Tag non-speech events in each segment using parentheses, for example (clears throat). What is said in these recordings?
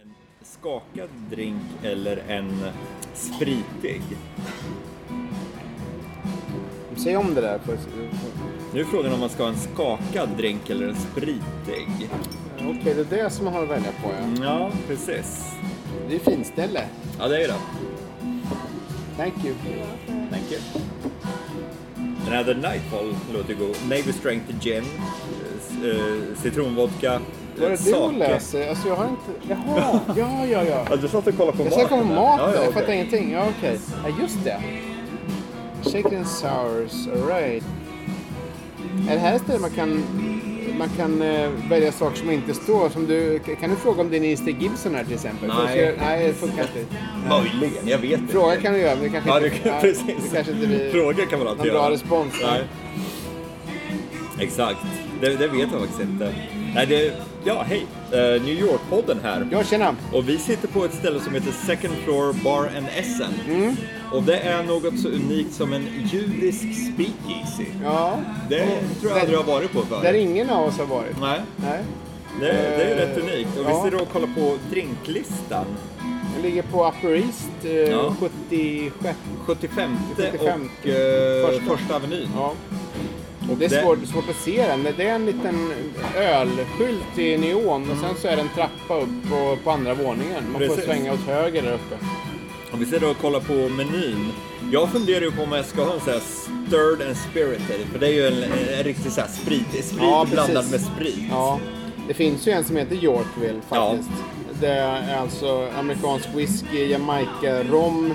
En skakad drink eller en spritig? Säg om det där. Nu är frågan om man ska ha en skakad drink eller en spritig. Okej, det är det som man har att välja på ja. Ja, precis. Det är finställe. Ja, det är det. Thank you. Thank you. The Nightfall låter god. Navy Strength Gin, eh, citronvodka, Vad är det du läser? Alltså jag har inte... Jaha, (laughs) ja, ja, ja. Ja, du satt och kollade på Jag maten. snackar om maten, Ja, ja, jag okej. fattar ingenting. Ja, okej. Ja, just det. Shaken and sours, alright. Är det här ett ställe man kan, man kan eh, välja saker som inte står? Som du, kan du fråga om det är Nils Stig Gibson här till exempel? Nej. Nej, det funkar inte. Möjligen, jag vet inte. Fråga kan du göra, men det kanske Ja, inte, kan, precis. det kanske inte blir Fråga kan man alltid någon bra göra. respons. Nej. Exakt, det, det vet jag faktiskt inte. Nej, det, ja, hej! Eh, New York-podden här. Ja, tjena. Och vi sitter på ett ställe som heter Second Floor Bar and Essen. Mm. Och det är något så unikt som en judisk speakeasy. Ja. Det tror jag aldrig har varit på förut. Där ingen av oss har varit. Nej, Nej. det, det är Eh, rätt unikt. Och vi ja. sitter och kollar på drinklistan. Den ligger på Upper East, eh, Ja. 76. 75 75. och eh, Första. första avenyn. Ja. Och Det är svårt, svårt att se den. Det är en liten ölskylt i neon och sen så är det en trappa upp på, på andra våningen. Man får Precis. svänga åt höger där uppe. Och vi sitter och kollar på menyn. Jag funderar ju på om jag ska ha en sån här stirred and spirited. För det är ju en, en riktig så här sprit, sprit Ja, blandad med sprit. Ja, det finns ju en som heter Yorkville faktiskt. Det är alltså amerikansk whisky, Jamaica, rom,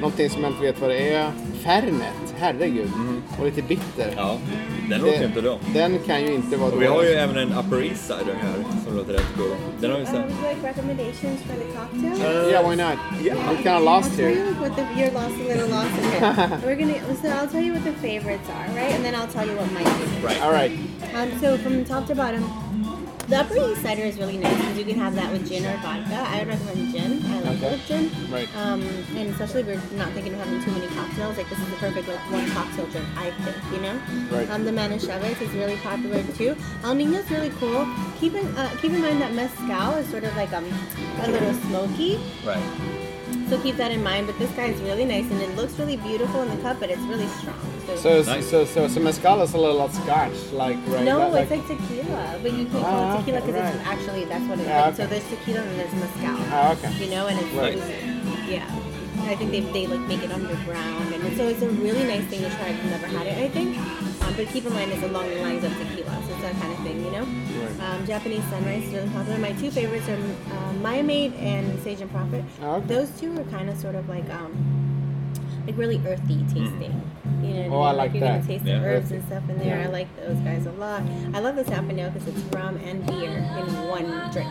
någonting som jag inte vet vad det är. Fernet, herregud. Och lite bitter. Mm. Ja, den låter ju inte dum. Den kan ju inte vara Och vi har ju dålig. även en Upper East Sider här som låter rätt god. Den har vi Uh, sett. you like recommendations for the cocktail? Yeah, why not? Yeah. We kind of lost here. you what the you're lost a little lost in here. (laughs) We're gonna so I'll tell you what the favorites are, right? And then I'll tell you what my favorite. Right. All right. Um, so from top to bottom, the Upper East Cider is really nice because you can have that with gin or vodka. I would recommend gin. I like Okay. it with gin. Right. Um, and especially if you're not thinking of having too many cocktails, like this is the perfect like one cocktail drink, I think. You know. Right. Um, the Manischewitz is really popular too. El Nino's really cool. Keep in uh, keep in mind that mezcal is sort of like um a little smoky. Right. So keep that in mind. But this guy is really nice and it looks really beautiful in the cup, but it's really strong. So, Nice. so, so, so mezcal is a little like scotch, like, right? no, Like- it's like tequila, but you can't call it tequila because right. it's actually that's what it is. Ah, So okay. there's tequila and there's mezcal. Ah, okay. You know, and it's Right. yeah. I think they, they like make it underground, and so it's a really nice thing to try if you've never had it. I think, um, but keep in mind it's along the lines of tequila, so it's that kind of thing, you know. Right. Um, Japanese sunrise is really popular. My two favorites are uh, Maya Maid and Sage and Prophet. Ah, okay. Those two are kind of sort of like um, like really earthy tasting. You know, Oh, I mean? like you're that. gonna taste Yeah. the herbs and stuff in there. Yeah. I like those guys a lot. I love the Sapano because it's rum and beer in one drink,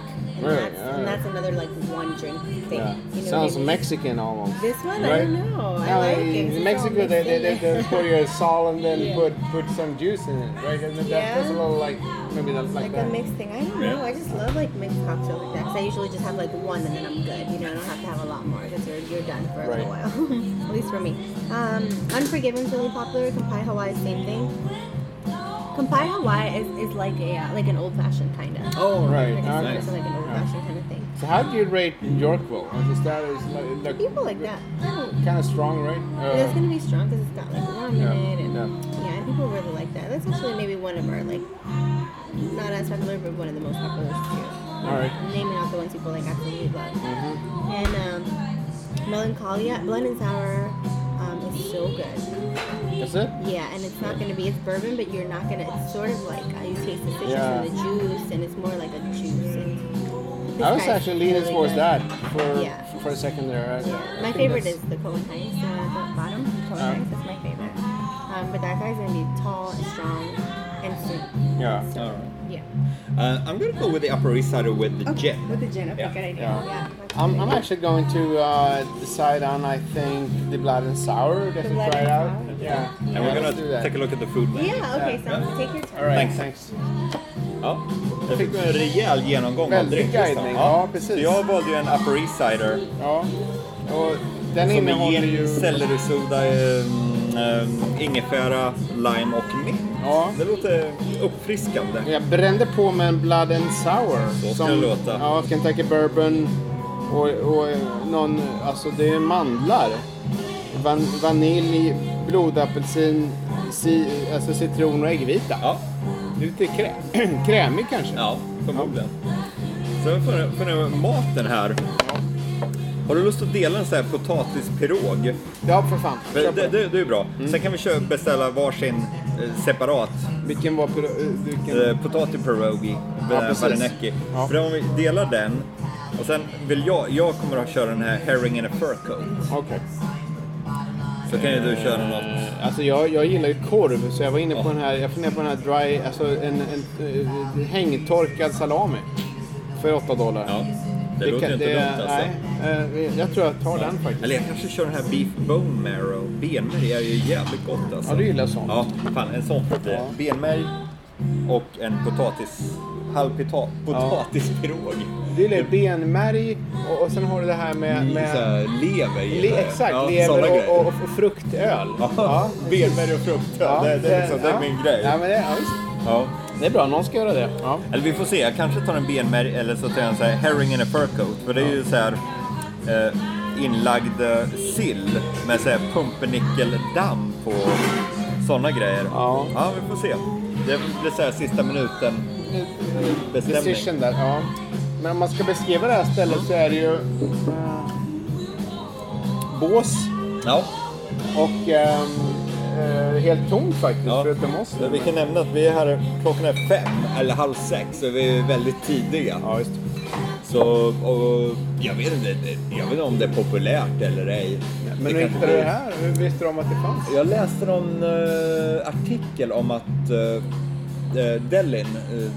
and that's Alright. and that's another like one drink thing. Yeah. You know, Sounds Mexican almost. This one, Right? I don't know. I like in it. All Mexico, they, they, in they, they pour your salt and then Yeah. put put some juice in it, right? And that, Yeah. that's a little like maybe that's like, like that. a mixed thing. I don't know. I just love like mixed cocktails like that because I usually just have like one and then I'm good. You know, I don't have to have a lot more because you're, you're done for a little while. (laughs) At least for me. Um, Unforgiven's really popular. Kampai Hawaii, same thing. Kampai Hawaii is, is like a uh, like an old fashioned kind of. Oh, Right. Like, it's okay. sort like an old fashioned kind of thing. So how do you rate Yorkville? Is that is like, like People like that. Kind of strong, right? Uh, it's gonna be strong because it's got like rum Yeah, in it, and yeah. yeah. and people really like that. That's actually maybe one of our like not as popular, but one of the most popular too. all right. Naming out the ones people like absolutely love. Mm-hmm. And um, Melancholia, blend and sour, so good. That's it. Yeah, and it's not gonna be it's bourbon, but you're not gonna. It's sort of like uh, you taste the citrus Yeah. and the juice, and it's more like a juice. And I was guy's actually leaning really towards good. that for Yeah. for a second there. I- I Yeah, my think favorite that's- is the Cohen Heights, uh, the bottom. Cohen Uh. Heights, that's my favorite. Um, but that guy's gonna be tall and strong and sweet. Yeah. So, All right. Yeah. Uh, I'm gonna go with the Upper East Sider with the gin. With the gin, okay, Yeah. good idea. Yeah. Yeah. I'm. I'm actually going to uh, decide on I think the blood and sour. To blood try it and out. sour? Yeah. And Yeah, we're let's do gonna that. take a look at the food menu. Yeah, okay, Yeah. sounds take your time. All right. Thanks. Thanks. Ja, där fick en rejäl genomgång av guidning, ja, precis. Så jag valde ju en Upper East Cider. Ja. Och Den som innehåller är ju- sellerisoda, eh, eh, ingefära, lime och mint. Ja. Det låter uppfriskande. Jag brände på med en Blood and Sour. Så ska det låta. Ja, Kentucky Bourbon och, och någon, alltså det är mandlar. Van, vanilj, blodapelsin, ci, alltså citron och äggvita. Ja, Lite krä, (clears throat) krämig kanske. ja förmodligen. Så jag funderar- på maten här. Har du lust att dela en sån här potatispirog? Ja, för fan. Det, det, det. är bra. Sen kan vi köra, beställa varsin separat Vilken var... eh, Vilken? eh, Ja, ja. För om vi delar den och sen vill jag, jag kommer att köra den här herring in a fur coat. Okej. Så kan ju du köra något. Alltså jag, jag gillar ju korv, så jag var inne på Ja. den här, jag funderar på den här dry, alltså en, en, eh, hängtorkad salami. För 8 dollar. Ja, det, låter inte dumt alltså. Nej, eh, jag tror jag tar den faktiskt. Eller jag kanske kör den här beef bone marrow. Benmärg är ju jävligt gott alltså. Ja, du gillar sånt. Ja, fan en sån får det. Ja. Benmärg och en potatis, halvpita, potatispirog. Du gillar benmärg och, och sen har du det här med... Så med här, lever le, exakt, Ja, lever och, och, och fruktöl. Ja, benmärg och fruktöl. det, det, är liksom, det är ja. min grej. Ja, men det, ja. Ja. Det är bra, någon ska göra det. Ja. Eller vi får se, jag kanske tar en benmärg eller så tar jag en så här herring in a fur coat. För det är ju så här eh, inlagd eh, sill med så här pumpernickeldamm på sådana grejer. Ja. ja, vi får se. Det blir så här sista minuten bestämning. Decision där, ja. Men om man ska beskriva det här stället så är det ju... eh, bås Ja, och ehm, eh, helt tomt faktiskt, ja. förutom oss. Vi kan nämna att vi är här, klockan är fem eller halv sex så vi är väldigt tidiga. Ja, just Så, och jag vet inte, jag vet inte om det är populärt eller ej. Men hur hittade du det här? Hur visste du om att det fanns? Jag läste någon eh, artikel om att uh, Delin, eh,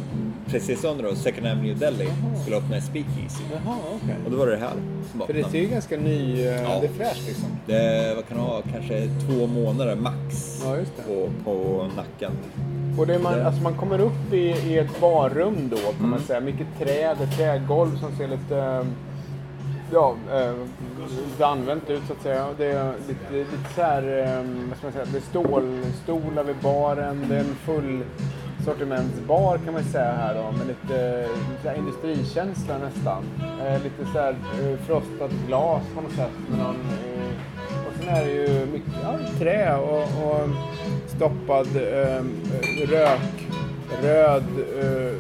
precis under oss, Second Avenue Deli, skulle öppna en speakeasy. Jaha, okej. Och då var det det här som För det öppnade. ser ju ganska ny... eh, Ja. Det är fräscht liksom. Det vad kan det ha, kanske två månader max Ja, just det. på, på nacken. Och det är man, alltså man kommer upp i, i ett barrum då kan Mm. man säga. Mycket träd, ett trägolv som ser lite... eh, Ja, eh, lite använt ut så att säga. Det är lite, lite så här, eh, vad ska man säga, det är stålstolar vid baren. Det är en full sortimentsbar kan man säga här då. Med lite, lite industrikänsla nästan. Eh, lite så här eh, frostat glas på något sätt. Med någon, eh, och sen är det ju mycket ja, trä och, och stoppad eh, rök, röd eh,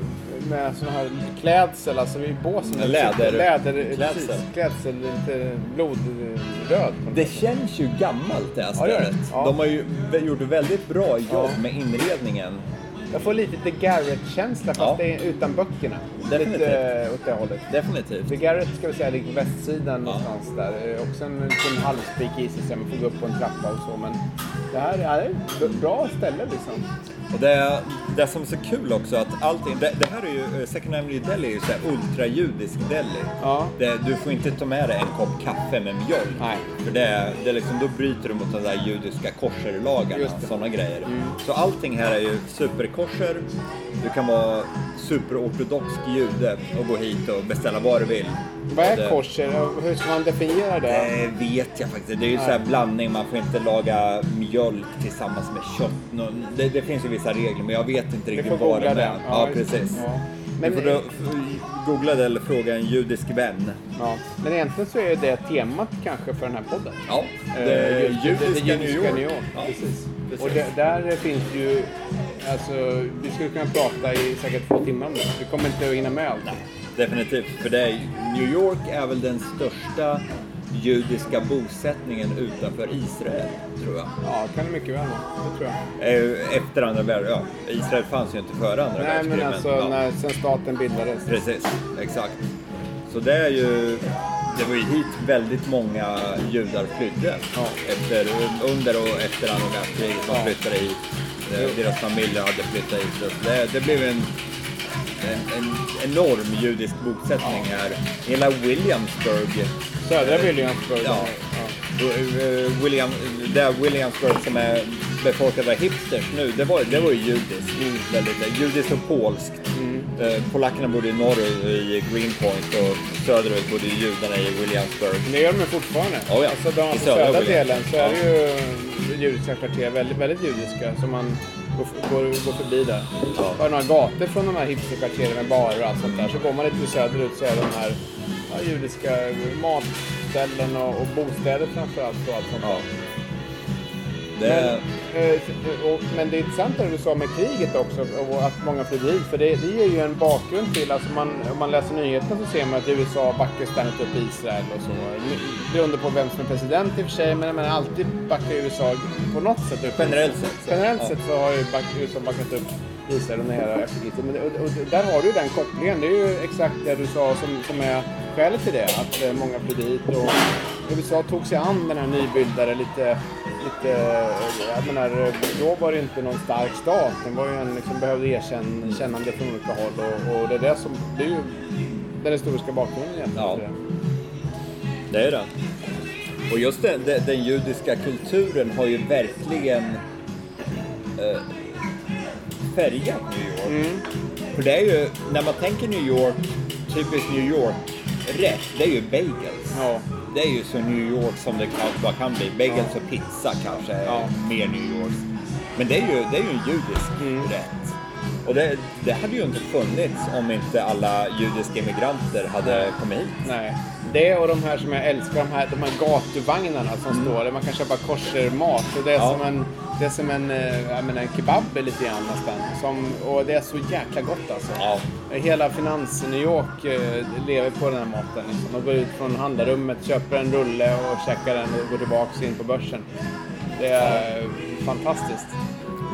med sån här klädsel, alltså vid båsen. Läder- Läder, klädsel. precis. Klädsel, lite blodröd. Det känns ju gammalt det här Ja, stället. Ja. De har ju gjort väldigt bra jobb Ja. med inredningen. Jag får lite The Garrett-känsla fast Ja. det är utan böckerna. Definitivt. Lite åt det hållet. Definitivt. The Garrett ska vi säga ligger på västsidan Ja. någonstans där. Också en liten halvspik i sig man får gå upp på en trappa och så. Men det här är ett bra ställe liksom. Och det, det som är så kul också att allting, det, det här är ju, eh, Second Avenue Deli är ju så här ultrajudisk deli. Ja. Det, du får inte ta med dig en kopp kaffe med mjölk. Nej. För det, det liksom, då bryter du mot de där judiska korserlagarna. Mm. sådana grejer. Så allting här är ju superkorser. Du kan vara superortodox jude och gå hit och beställa vad du vill. Vad är Det- och Hur ska man definiera det? det vet jag faktiskt. Det är ju så här blandning. Man får inte laga mjölk tillsammans med kött. Det, det finns ju vissa regler, men jag vet inte riktigt vad det. är. Ja, just- precis. Ja. Men, du får då googla det eller fråga en judisk vän. ja. Men egentligen så är det temat kanske för den här podden. Ja, Eh, det det, judiska, det New York. New York. Ja, Precis. Och det, där finns ju, alltså vi skulle kunna prata i säkert två timmar om det. Vi kommer inte att hinna med allt. Definitivt, för det är, New York är väl den största judiska bosättningen utanför Israel, tror jag. Ja, kan det mycket väl. Det tror jag. Eh, Efter andra världskriget, ja, Israel fanns ju inte före andra Nej, världskriget. men alltså ja. när, sen staten bildades. Precis, exakt. Så det är ju, det var ju hit väldigt många judar flydde. Ja. Efter, under och efter andra världskriget. De Ja. flyttade hit. Eh, Deras familjer hade flyttat hit. Så det, det blev en, en, en enorm judisk bosättning här. Hela Williamsburg. Södra Williamsburg. Ja. Och, eh, William, där Williamsburg som är befolkat av hipsters nu, det var, det var ju judiskt. Väldigt, judiskt och polskt. Eh, polackerna bodde i norr i Greenpoint och söderut bodde judarna i Williamsburg. Det gör de fortfarande. Oh ja. Alltså de, I södra delen så är det ju judiska kvarter, väldigt, väldigt judiska, som man går, går, förbi där. Ja. Bara några gator från de här hipsterkvarteren med barer och allt sånt där. Så går man lite söderut så är de här ja, judiska matställen och, och bostäder framförallt och allt sånt Ja. där. Det, Men, men det är intressant det du sa med kriget också och att många flydde hit. För det, det ger ju en bakgrund till, alltså man, om man läser nyheterna så ser man att USA backar ständigt upp Israel och så. Beroende på vem som är president i och för sig, men, men alltid backar USA på något sätt upp Generellt sett, så. Generellt sett så har ju back, USA backat upp Israel under hela efterkriget. Och, och där har du den kopplingen. Det är ju exakt det du sa som, som är skälet till det. Att eh, många flydde hit och USA tog sig an den här nybildade lite lite, eh, jag menar, då var det inte någon stark stat. Den var ju en, liksom, behövde erkännande från olika håll och, och det är det som, det är ju den historiska bakgrunden egentligen. Ja. det. är det. Och just den, den, den judiska kulturen har ju verkligen eh, färgat New York. För det är ju, när man tänker New York, typiskt New York-rätt, det är ju bagels. Ja. Det är ju så New York som det kan, bara kan bli. Bagels och pizza kanske är Ja. mer New York. Men det är ju, det är ju en judisk Mm. rätt. Och det, det hade ju inte funnits om inte alla judiska immigranter hade kommit hit. Nej. Det och de här som jag älskar, de här, de här gatuvagnarna som står där man kan köpa koshermat. Och det är Ja. som en, det är som en, eh, jag menar, en kebab lite grann nästan. Som, och det är så jäkla gott alltså. Ja. Hela finans-New York eh, lever på den här maten. Liksom. De går ut från handlarummet, köper en rulle och käkar den och går tillbaka in på börsen. Det är fantastiskt.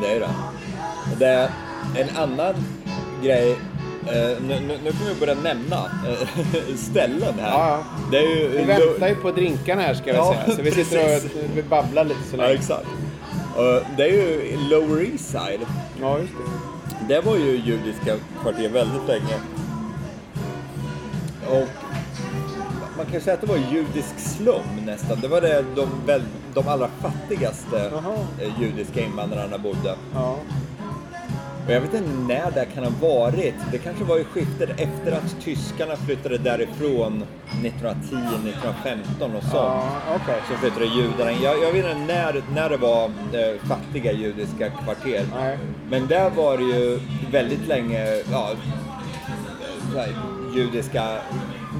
Det är det. Det är en annan grej. Eh, nu, nu, nu kommer vi börja nämna eh, (laughs) ställen här. Ja, ja. Ju... Vi väntar ju på drinkarna här ska Ja, säga. Så vi sitter precis. och vi babblar lite så Ja, länge. exakt. Och det är ju Lower East Side. Ja, just det. Det var ju judiska kvarter väldigt länge. Och man kan säga att det var judisk slum nästan. Det var det de, de allra fattigaste Jaha. eh, judiska invandrarna bodde. Ja. Och jag vet inte när det kan ha varit. Det kanske var i skiftet efter att tyskarna flyttade därifrån 1910, 1915 och så. Ja, okej. Så flyttade judarna. Jag, jag vet inte när, när det var eh, fattiga judiska kvarter. Nej. Men där var det ju väldigt länge ja, här, judiska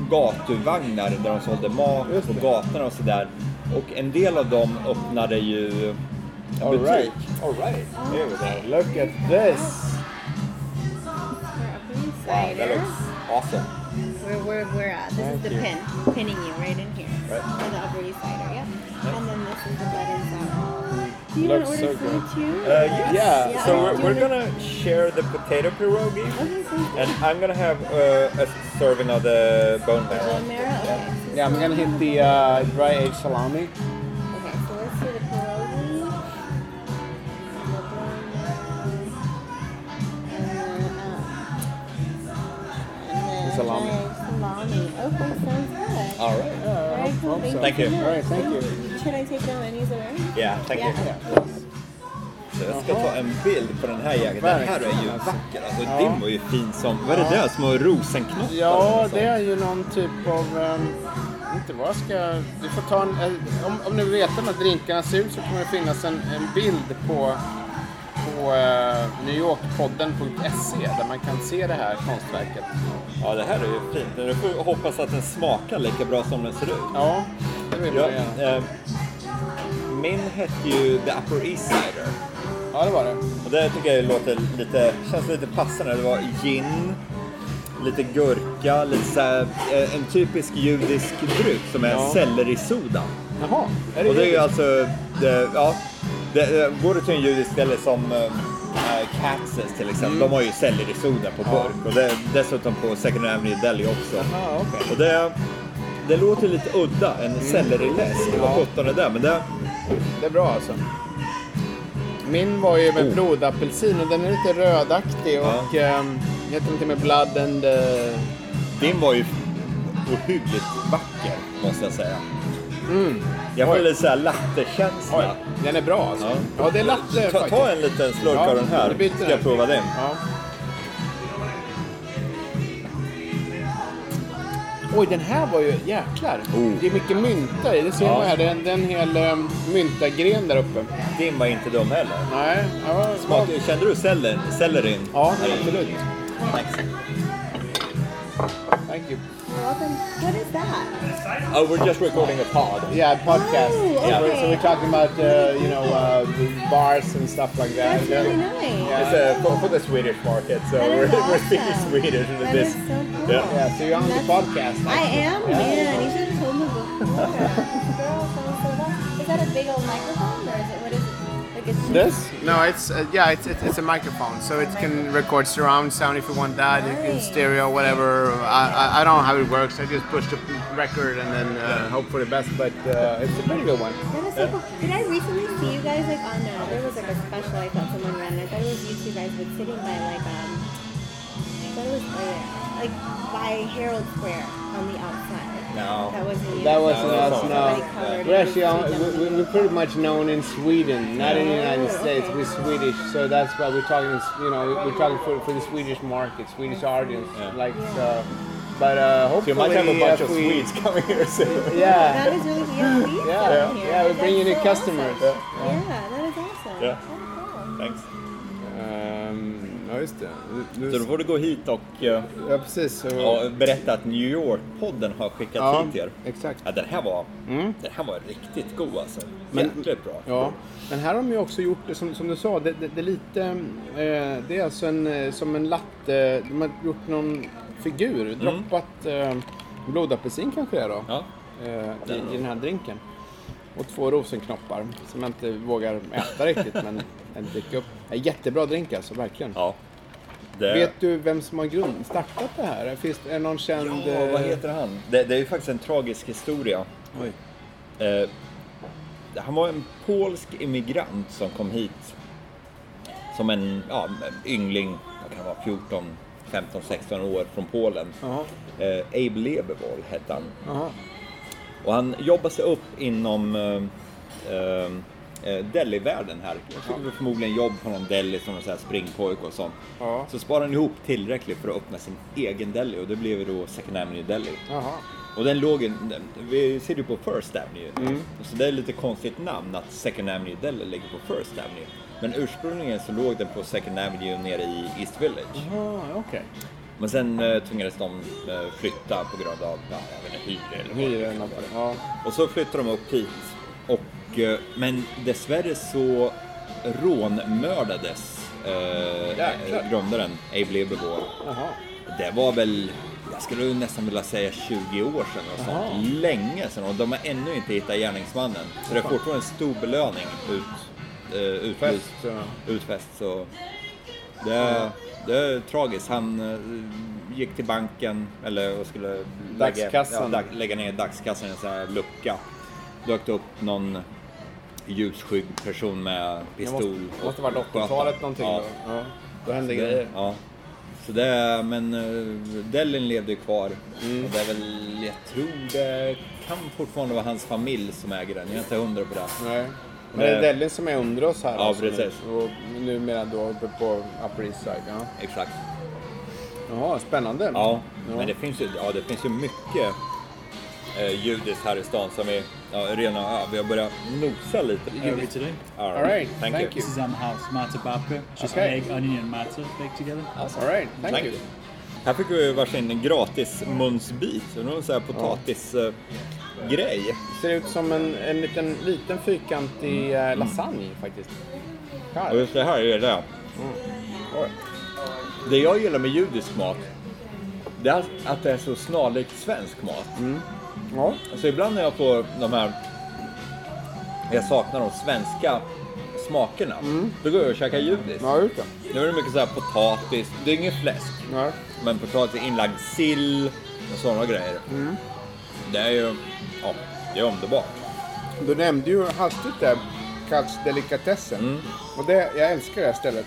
gatuvagnar där de sålde mat på gatorna och sådär. Och en del av dem öppnade ju All butik. right. All right. Here we go. Look at this. Wow, that looks awesome. Where, where, where at? This Thank is the you. pin, pinning you right in here. Right. For the Upper East Sider, yep. And then this is the blood and. Do you Looks want to order so food good. too? Uh, yes. Yeah. So Yeah. we're, we're gonna share the potato pierogi, Okay, and I'm gonna have uh, a serving of the bone marrow. Bone marrow? Okay. Yeah, I'm gonna hit the uh, dry aged salami. Thank so. Thank you. All right, thank you. Should I take the menus away? Yeah, thank you. Yeah. Yeah. Så jag ska ta en bild på den här jäkeln. Den här är ju vacker. Alltså, Ja. Din var ju fin som... Vad är det där? Små rosenknoppar? Ja, eller det är ju någon typ av... Um, inte vad jag ska... Du får ta en... eh, Om, om ni vill veta hur de här drinkarna ser ut så kommer det finnas en, en bild på, på uh, newyorkpodden.se där man kan se det här konstverket. Ja, det här är ju fint. Du får hoppas att den smakar lika bra som den ser ut. Ja, det vill Ja, man gärna. eh, min hette ju The Upper East Sider. Ja, det var det. Och det tycker jag låter lite, känns lite passande. Det var gin, lite gurka, lite så här, eh, en typisk judisk dryck som är Ja. sellerisoda. Jaha, är det Och det är ju alltså, det, ja, det, går du till en judisk ställe som äh, Katz's till exempel, de har ju sellerisoda på Mm. Ja. burk och det, dessutom på Second Avenue Deli också. Jaha, okej. Och det, det låter lite udda, en selleriläsk, vad Mm. Sjutton är det? Men det, Det är bra alltså. Min var ju med Oh. blodapelsin och den är lite rödaktig och Ja. um, heter någonting med blood and... Uh, din var ju ohyggligt vacker, måste jag säga. Mm. Jag får lite såhär lattekänsla. Oj, den är bra alltså. Ja, ja det är latte ta, ta en liten slurk ja, av den här, så ska jag prova den. Ja. Oj, den här var ju... Jäklar! Oh. Det är mycket mynta i. Det ser ja. man här. Det är, en, hel um, myntagren där uppe. Din var inte dum heller. Nej. Ja, Smak, var... Kände du sellerin? Ja, absolut. Thank you. Welcome. What is that? Oh, we're just recording a pod. Yeah, podcast. Oh, Yeah, so we're talking about uh, you know uh, bars and stuff like that. That's really nice. Yeah. It's uh, for, for the Swedish market, so That is we're, (laughs) we're awesome. speaking Swedish with That this. is so cool. Yeah. Yeah, so you're on the That's- podcast. I am, Yeah. man. You should have told me before. (laughs) Girl, sounds so awesome. Is that a big old microphone, Like it's This? No, it's uh, yeah, it's, it's it's a microphone, so it can record surround sound if you want that, you can stereo, whatever. I, I, I don't know how it works. I just push the record and then uh, hope for the best, but uh, it's a pretty good one. That is so cool. Did I recently see you guys like on uh, there was like a special I thought someone ran. I thought it was you two guys but sitting by like um I thought it was like, like by Herald Square on the outside. No. That wasn't you. That wasn't No, us, that's no. We're actually with we, we- we're pretty much known in Sweden, not in the United States. okay. We're Swedish, so that's why we're talking. You know, we're talking for, for the Swedish market, Swedish audience, Yeah. like. Uh, but uh, So hopefully, you might have a bunch of we, Swedes coming here soon. Yeah, is really yeah, Yeah, down yeah, here. yeah, we're bringing in so customers. Awesome. Yeah, that is awesome. Yeah. Cool. Thanks. um, ja just det. Nu- Så då får du gå hit och eh, Ja, precis. Ja, berätta att New York-podden har skickat Ja, hit er. exakt. Ja, den här var, den här var riktigt god alltså. Men- Jäkligt bra. Ja, men här har de ju också gjort det som, som du sa, det, det, det är lite, eh, det är alltså en, eh, som en latte, de har gjort någon figur, droppat eh, blodapelsin kanske det är då, Ja. eh, i, i den här drinken. Och två rosenknoppar som jag inte vågar äta riktigt men (laughs) en upp. En jättebra drink alltså, verkligen. ja. Det, Vet du vem som har grund, startat det här? Finns det någon känd... Ja, vad eh, heter han? Det, det är ju faktiskt en tragisk historia. Eh, han var en polsk immigrant som kom hit som en ja, yngling, vad kan vara, 14, 15, 16 år från Polen. Eh, Abe Leberwohl hette han. jaha. Och han jobbade sig upp inom eh, eh, deli-världen här. Jag fick väl förmodligen jobb på någon deli som en springpojk och sånt. Ja. Så sparade han ihop tillräckligt för att öppna sin egen deli och det blev då Second Avenue Deli. Jaha. Och den låg, ju- den, vi ser ju på First Avenue. Så det är lite konstigt namn att Second Avenue Deli ligger på First Avenue. Men ursprungligen så låg den på Second Avenue nere i East Village. Jaha, okej. Men sen eh, tvingades de eh, flytta på grund av, ja, hyror eller vad det. Ja. Och så flyttade de upp hit. Och, eh, men dessvärre så rånmördades eh, grundaren Abe. Jaha. Det var väl, jag skulle nästan vilja säga 20 år sedan och sånt. Länge sedan och de har ännu inte hittat gärningsmannen. Så det är fortfarande en stor belöning ut, eh, ja. utfäst. Så det, är- det är tragiskt. Han eh, gick till banken eller och skulle lägga, Dagskassan. ja, dag, lägga ner dagskassan i en sån här lucka. Dök det upp någon ljusskygg person med pistol. måste, det måste och sköt 80-talet han. någonting Ja. då. Ja. Då hände grejer. det, ja. Så det, men uh, Dellen levde ju kvar. Mm. Och det är väl, jag tror det kan fortfarande vara hans familj som äger den. Jag är inte hundra på det. Nej. Men det är Dellin som är under oss här. Ja, alltså, precis. nu. Och numera då uppe på Upper East Side. Ja. Exakt. Jaha, spännande. Ja, Ja. men det finns ju, ja, det finns ju mycket eh, judiskt här i stan som vi, ja, redan, ja, vi har börjat nosa lite. Over today. All All right, Thank, thank you. This is um, house matzo babka, just Okay. egg, onion, and matzo baked together. All right, thank, Thank you. you. Här fick vi varsin gratis munsbit. En sån här potatisgrej. Eh, grej. Ser ut som en, en liten, liten fyrkantig eh, lasagne faktiskt. Och Här. just det här är det. Oj. Det jag gillar med judisk mat, det är att det är så snarlikt svensk mat. Ja. Alltså ibland när jag får de här, jag saknar de svenska smakerna, då går jag och käkar judiskt. Ja, just det. Nu är det mycket så här potatis, det är inget fläsk, Ja. men potatis, inlagd sill och sådana grejer. Det är ju, ja, det är underbart. Du nämnde ju hastigt där Katzdelikatessen. Mm. Och det, jag älskar det här stället.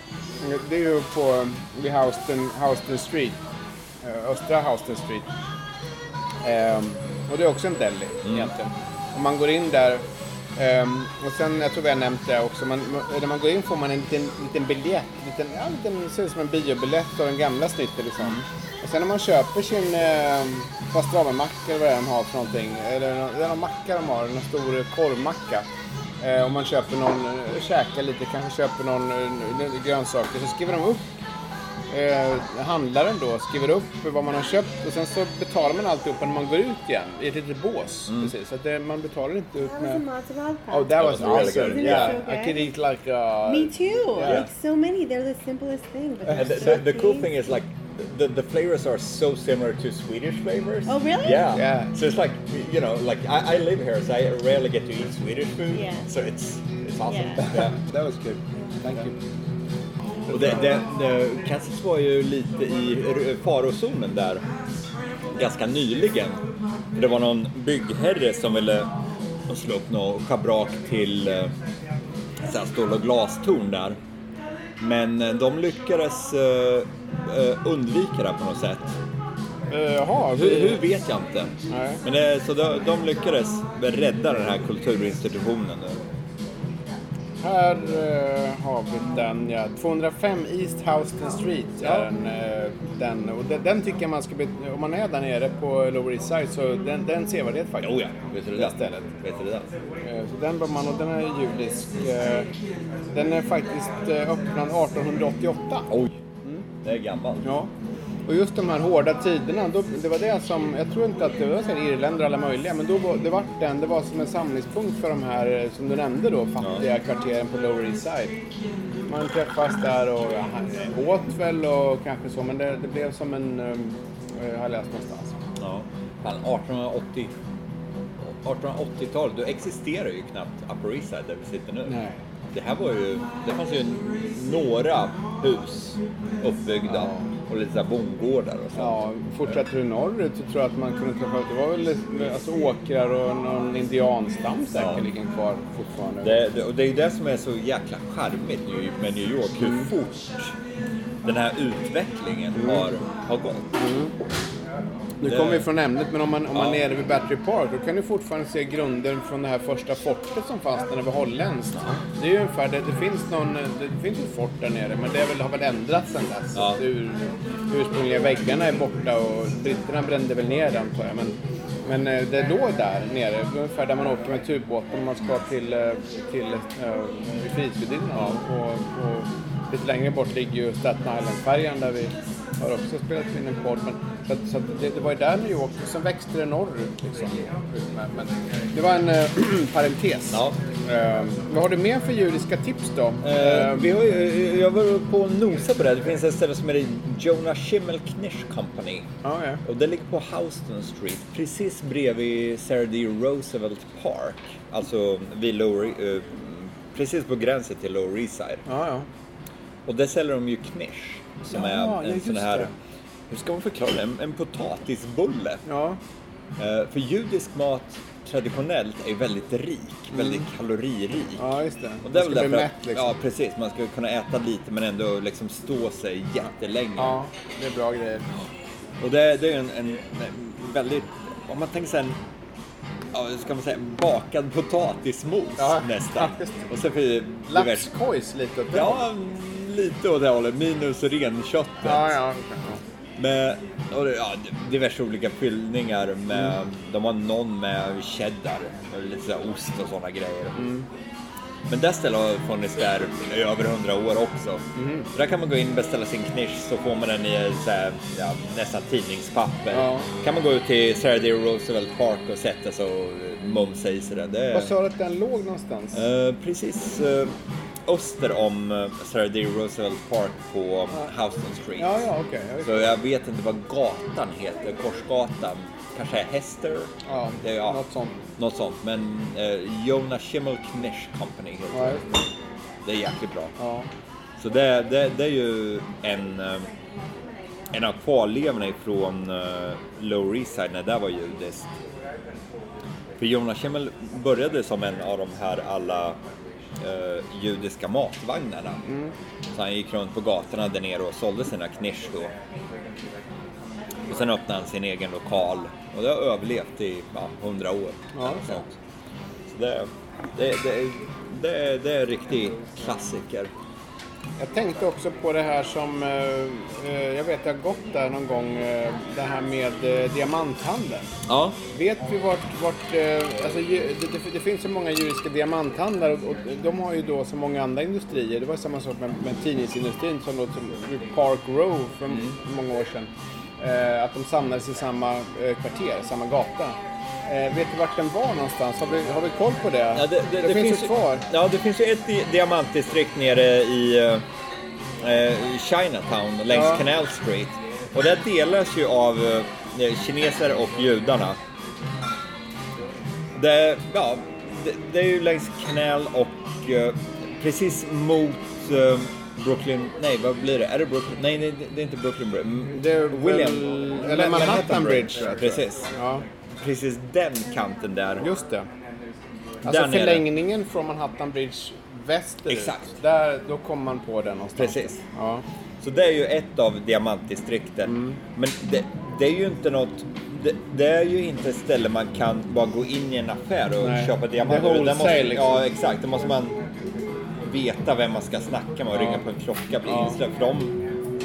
Det är ju på vid Houston, Houston Street. eh, Östra Houston Street. Ehm, och det är också en deli Mm. egentligen. Och man går in där. ehm, och sen, jag tror vi har nämnt det också, man, när man går in får man en liten, liten biljett. Liten, ja, liten, ser ut som en biobiljett av den gamla snittet liksom. Och sen när man köper sin, ehm, pastramimackor eller vad det är de har för någonting. Eller det är någon macka de har, en stor korvmacka. Eh, om man köper någon, eh, käkar lite, kanske köper någon eh, grönsaker, så skriver de upp eh, handlaren då skriver upp vad man har köpt och sen så betalar man alltihopa när man går ut igen i ett litet bås. Precis, så att det, man betalar inte ut That was a med... Oh, that was really awesome. it Yeah, so I could eat like... Uh, Me too. Yeah. Like so many, they're the simplest thing. But they're the, so the, the cool thing is like the, the flavors are so similar to Swedish flavors. Oh, really? Yeah. Yeah. So it's like you know, like I, I live here, so I rarely get to eat Swedish food. Yeah. So it's it's awesome. Yeah. yeah, that was good. Thank you. Och det, det, det, Kansas var ju lite i farozonen där ganska nyligen. Det var någon byggherre som ville slå upp något schabrak till eh, så här stål och glastorn där. Men eh, de lyckades eh, undvika det på något sätt. Jaha, Hur, hur vet jag inte. Nej. Men det, så de, de lyckades rädda den här kulturinstitutionen. nu. Här eh, har vi den, ja. 205 East Houston Street är den, eh, den. Och den, den tycker jag man ska, bli, om man är där nere på Lower East Side så den, den sevärdhet faktiskt. Jo ja, vet du det stället. Vet du det? Eh, Så den bör man, och den är judisk. eh, Den är faktiskt eh, öppnad 1888. Oj, det är gammalt. Ja. Och just de här hårda tiderna, då, det var det som, jag tror inte att det var så här irländare alla möjliga, men då var, det var den, det var som en samlingspunkt för de här, eh, som du nämnde då, fattiga kvarteren på Lower East Side. Man träffas där och ja, han åt väl och kanske så, men det, det blev som en, um, jag har läst någonstans. Ja. Fan, 1880 1880-talet, då existerar ju knappt Upper East Side där vi sitter nu. Nej. Det här var ju, det fanns ju några hus uppbyggda och lite så bondgårdar och sånt. Ja, fortsätter du norrut så tror jag att man kunde träffa, det var väl alltså, åkrar och någon indianstam säkerligen kvar fortfarande. Det, det, och det är ju det som är så jäkla charmigt nu med New York, hur fort den här utvecklingen har, har gått. Nu kommer vi från ämnet, men om man, om man är nere vid Battery Park då kan du fortfarande se grunden från det här första fortet som fanns där det var holländskt. Det är ju ungefär, det, det finns någon, det finns ett fort där nere men det väl, har väl ändrats sedan dess. Ja. Ur, ursprungliga väggarna är borta och britterna brände väl ner den tror jag. Men, men eh, det låg där nere, ungefär där man åker med tubbåten om man ska till, eh, till uh, Frihetsgudinnan. Och, och lite längre bort ligger ju Staten Island-färjan där vi har också spelat in en podd. Men, så att, så att det, det var ju där New York, sen växte det norrut. Liksom. Men, det var en äh, (clears throat) parentes. Ja. Eh, vad har du mer för judiska tips då? Eh, vi har ju, jag var på nosa på det. Det finns ett ställe som heter Jonah Schimmel Knish Company. Ja, ja. Och det ligger på Houston Street, precis bredvid Sarah D. Roosevelt Park. Alltså vid Lower, eh, precis på gränsen till Lower East Side. Ja, ja. Och där säljer de ju knish. Som Ja, är ja, en just sån här, det. hur ska man förklara det? En, en potatisbulle. ja. Eh, för judisk mat traditionellt är väldigt rik, väldigt kaloririk. Mm. Ja, just det. Och det Man ska bli mätt liksom. Ja, precis. Man ska kunna äta lite men ändå liksom stå sig jättelänge. Ja, det är bra grejer. Och det, det är en, en, en väldigt, om man tänker sig en, ja, ska man säga, bakad potatismos Ja, nästan. (laughs) ja. Och så för lite åt. Ja, lite åt det hållet. Minus renköttet. Ja, ja. Med och det, ja, diverse olika fyllningar. Med, Mm. De har någon med cheddar, och lite så ost och sådana grejer. Mm. Men det stället har funnits där i över hundra år också. Mm. Så där kan man gå in och beställa sin knish så får man den i så här, ja, nästan tidningspapper. Ja. kan man gå ut till Sarah D. Roosevelt Park och sätta sig och mumsa i sig det. det Vad sa du att den låg någonstans? Eh, precis eh, öster om eh, Sarah D. Roosevelt Park på Houston Street. Ja, ja. Ja, Så jag vet inte vad gatan heter, Korsgatan. Kanske Hester? Ja, Det ja, något sånt. Något sånt. Men eh, Jonah Schimmel Knish Company heter Ja, det. det. Är jäkligt bra. Ja. Så det, det, det är ju en, eh, en av kvarlevorna ifrån uh, Lower East Side när det var judiskt. För Jonah Schimmel började som en av de här alla eh, judiska matvagnarna. Så han gick runt på gatorna där nere och sålde sina knish då. Och sen öppnade han sin egen lokal och det har överlevt i ja, 100 år. Ja, sånt. Så det, det, det, det, det är en riktig klassiker. Jag tänkte också på det här som, eh, eh, jag vet jag har gått där någon gång, eh, det här med diamanthandeln. Ja. Vet vi vart, vart alltså, det, det, det finns så många juridiska diamanthandlare och, och de har ju då så många andra industrier. Det var samma sak med, med tidningsindustrin som låg som Park Row för Mm. många år sedan. Att de samlades i samma kvarter, samma gata. Eh, vet du vart den var någonstans? Har vi, har vi koll på det? Ja, det, det, det finns, ju kvar. Ja, det finns ju ett di- diamantdistrikt nere i eh, eh, Chinatown längs Ja. Canal Street. Och det delas ju av eh, kineser och judarna. Det, ja, det, det är ju längs Canal och eh, precis mot eh, Brooklyn, nej vad blir det? Är det Brooklyn? Nej, nej det är inte Brooklyn Bridge. Det är William. eller Manhattan Bridge, tror jag. Precis. Ja, Precis den kanten där. just det. Alltså Där nere. förlängningen från Manhattan Bridge västerut. Exakt. Där, då kommer man på den någonstans. Precis. Ja. Så det är ju ett av diamantdistrikten. Mm. Men det, det är ju inte något... Det, det är ju inte ett ställe man kan bara gå in i en affär och Nej. köpa diamanter. Det är måste, liksom. Ja, exakt. Då måste man veta vem man ska snacka med och Ja. ringa på en klocka, bli Ja. För de,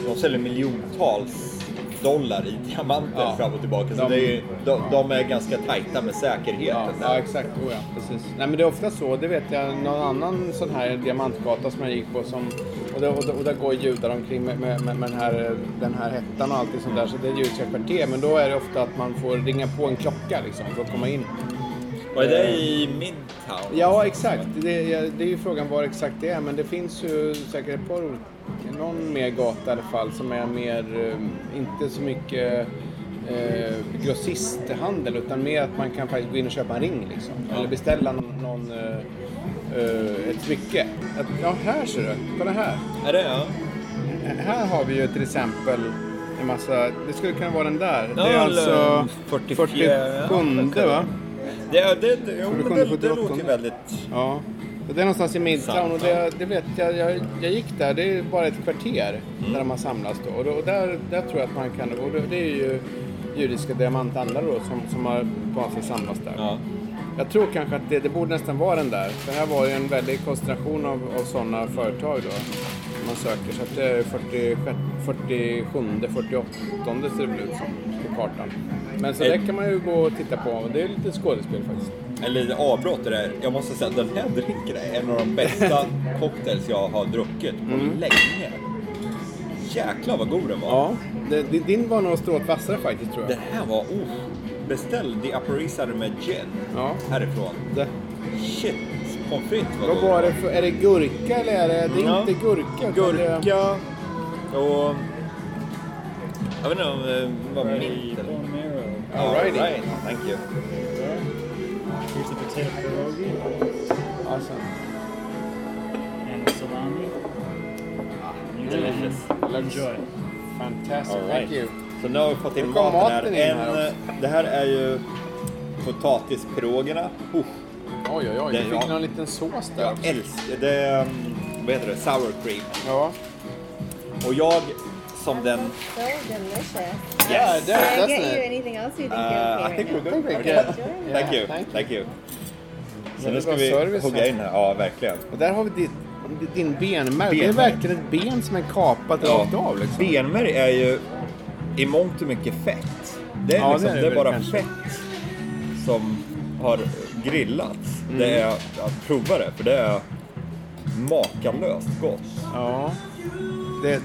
de säljer miljontals dollar i diamanter Ja. fram och tillbaka. Så De- det är, ju- de, de är ganska tajta med säkerheten. Ja, ja, exakt. Oh, ja, precis. Nej, men det är ofta så. Det vet jag. Någon annan sån här diamantgata som jag gick på. Som, och, där, och, där, och där går judar omkring med, med, med, med den, här, den här hettan och allting sånt där. Så det är judiska kvarter. Men då är det ofta att man får ringa på en klocka liksom, för att komma in. Är det i Midtown? Ja, exakt. Det, ja, det är ju frågan var exakt det är. Men det finns ju säkert ett par någon mer gata i alla fall som är mer, eh, inte så mycket eh, grossisthandel utan mer att man kan faktiskt gå in och köpa en ring liksom. Eller beställa någon, eh, eh, ett smycke. Att, ja, här ser du. Kolla här. Är det ja? Här har vi ju till exempel en massa, det skulle kunna vara den där. det är Ja, alltså eller 44, 47 ja, va? Det, det, det, jo, men 47, det, det 78. låter ju väldigt... Ja, det är någonstans i Midtown och det, det vet jag, jag, jag gick där, det är bara ett kvarter Mm. där de har samlats då. Och, och där, där tror jag att man kan, och det, det är ju judiska diamanthandlare då som, som har vanligtvis samlats där. Ja. Jag tror kanske att det, det borde nästan vara den där. För här var ju en väldig koncentration av, av sådana företag då. som Man söker, så att det är 46, 47, 48 ser det väl ut som kartan. Men så Eh. det kan man ju gå och titta på det är lite skådespel faktiskt. Eller lite avbrott i det där. Jag måste säga att den här drinken är en av de bästa (laughs) cocktails jag har druckit på länge. Jäklar vad god den var. Ja, det, det- din var nog strået vassare faktiskt tror jag. Den här var... Oh, beställ The Side med gin Ja. härifrån. Det, Shit, pommes frites vad vad god var det för, är det gurka eller är det, det är Ja. inte gurka? utan det- Gurka och... Jag vet inte om det var Ready, mint eller... Alrighty. All right, thank you. Here's the potato pierogi Alltså, and salami. Delicious. Enjoy. fantastic, All thank right. you. Så nu har vi fått in kom maten här. maten in En, här eh, det här är ju potatispirogerna. Uh, Oj, oj, oj. Det- Du fick någon liten sås där jag älskar det. är, um, Vad heter det? Sour cream. Ja. Och jag som den... So delicious. Yeah, Can I get you anything else you think Uh, I think we're good. Okay. Okay. Enjoy. Thank you. thank you. Thank you. Så nu ska vi service hugga in här. Ja, verkligen. Och där har vi ditt, din benmärg. Det är verkligen ett ben som är kapat Ja. rakt av liksom. Benmärg är ju i mångt och mycket fett. Det är, Ja, liksom, det är det det bara kanske. fett som har grillats. Mm. Det är att prova det, för det är makalöst gott. Ja. Det,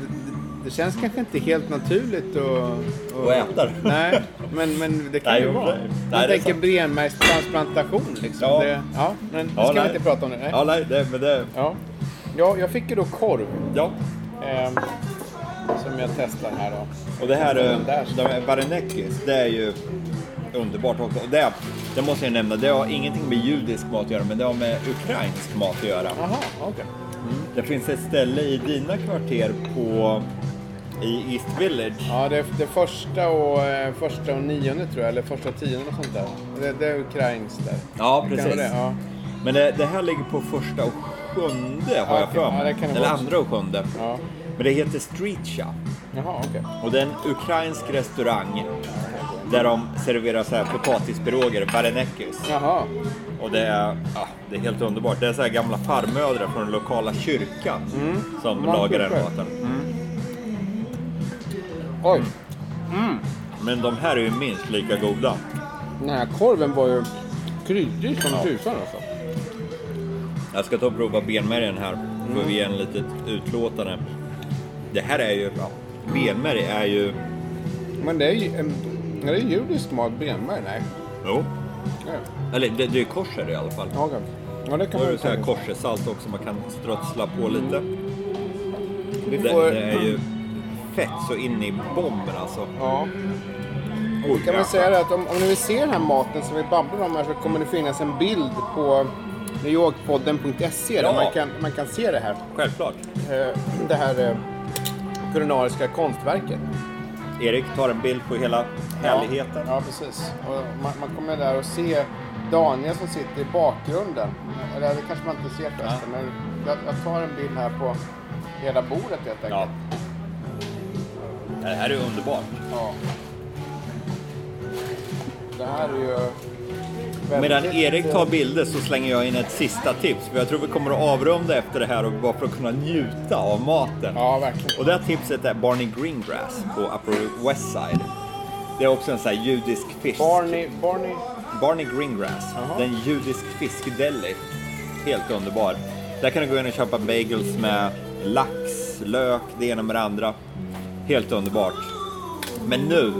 det, det känns kanske inte helt naturligt att... Och äta det. Nej, men, men det kan Nej, ju vara. nej. Man Nej, det tänker benmärgstransplantation liksom. Ja. Det, ja, men nu Ja, ska vi inte prata om det. Nej. Ja, nej, det, men det... Ja. ja, jag fick ju då korv. Ja. ehm, som jag testar här då. Och det här, Och eh, de här Varenekis, det är ju underbart också. Och det, det måste jag nämna, det har ingenting med judisk mat att göra, men det har med ukrainsk mat att göra. Jaha, okej. Det finns ett ställe i dina kvarter på i East Village. Ja, det, det första och, eh, första och nionde tror jag, eller första och tionde och sånt där. Det, det är ukrainskt där. Ja, precis. det? Ja. Men det, det här ligger på första och sjunde har Ja, jag för Ja, mig. det kan det Eller andra och sjunde. ja. Men det heter Street Shop. Jaha, okej. Och det är en ukrainsk restaurang Där de serverar så här potatispiroger, barenekis. Jaha. Och det är, ja, det är helt underbart. Det är så här gamla farmödrar från den lokala kyrkan som Man lagar den maten. Oj. Men de här är ju minst lika goda. Den här korven var ju kryddig som tusan alltså. Jag ska ta och prova benmärgen här. Får vi ge en litet utlåtande. Det här är ju, ja, benmärg är ju, Men det är ju en, är det judisk mat, benmärg? Nej. jo. Nej. Eller det, det är korser i alla fall. Ja, okej. ja, det kan Då är man det så här säga. korsesalt också, man kan strötsla på lite. Vi Det, får, det är ju fett så in i bomben alltså. Ja. Oj, Kan man säga det att om, om ni vill se den här maten som vi babblar om här så kommer det finnas en bild på newyorkpodden.se där Ja. man kan, man kan se det här. Självklart. Eh, Det här eh, kulinariska konstverket. Erik tar en bild på hela härligheten. Ja, ja precis. Och man, man kommer där och se Daniel som sitter i bakgrunden. Eller det kanske man inte ser förresten. Men jag, jag tar en bild här på hela bordet helt enkelt. Ja. Det här är underbart. Ja. Det här är ju... Medan Erik tar bilder så slänger jag in ett sista tips. För jag tror vi kommer att avrunda efter det här och bara för att kunna njuta av maten. Ja, verkligen. Och det här tipset är Barney Greengrass på Upper West Side. Det är också en sån här judisk fisk. Barney, Barney... Barney Greengrass. Jaha. Det är en judisk fiskdeli. Helt underbar. Där kan du gå in och köpa bagels med lax, lök, det ena med det andra. Helt underbart. Men nu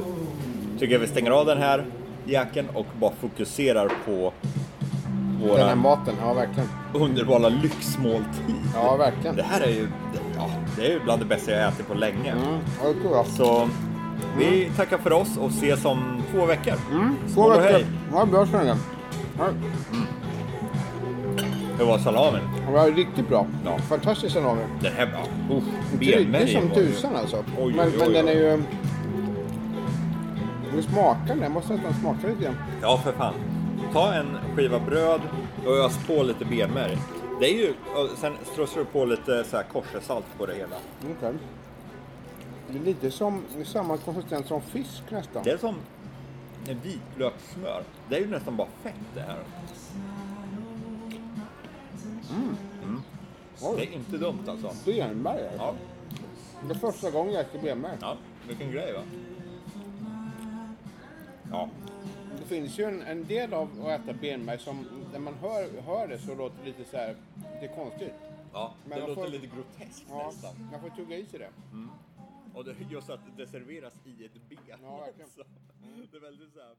tycker jag vi stänger av den här jacken och bara fokuserar på Den här våra maten, ja verkligen. underbara lyxmåltid. Ja, verkligen. Det här är ju, ja, det är ju bland det bästa jag ätit på länge. Mm, ja, det tror jag. Så vi tackar för oss och ses om två veckor. Två Skål och veckor. hej! Ja, bra så länge. Ja, Hur var salamin? det var riktigt bra. Ja. Fantastisk salami. Den här, ja, uff, Kryddig benmärgen som var ju- tusan alltså. oj, men, oj, men oj. den är ju... Hur smakar den? Jag måste nästan smaka lite grann. Ja, för fan. Ta en skiva bröd och ös på lite benmärg. Det är ju, sen strösslar du på lite så här korsesalt på det hela. Okej. Det är lite som samma konsistens som fisk nästan. Det är som en vitlökssmör. Det är ju nästan bara fett det här. Mm. Det är inte dumt alltså. Benmärg. Ja, Det är första gången jag äter benmärg. ja vilken grej va? Ja, Det finns ju en, en del av att äta benmärg som när man hör, hör det så låter det lite så här, det är konstigt. ja Men det man låter får- lite groteskt Ja, nästan. man får tugga i sig det. Och det, just att det serveras i ett ben. Ja, verkligen. (laughs) också. Det är väldigt så här...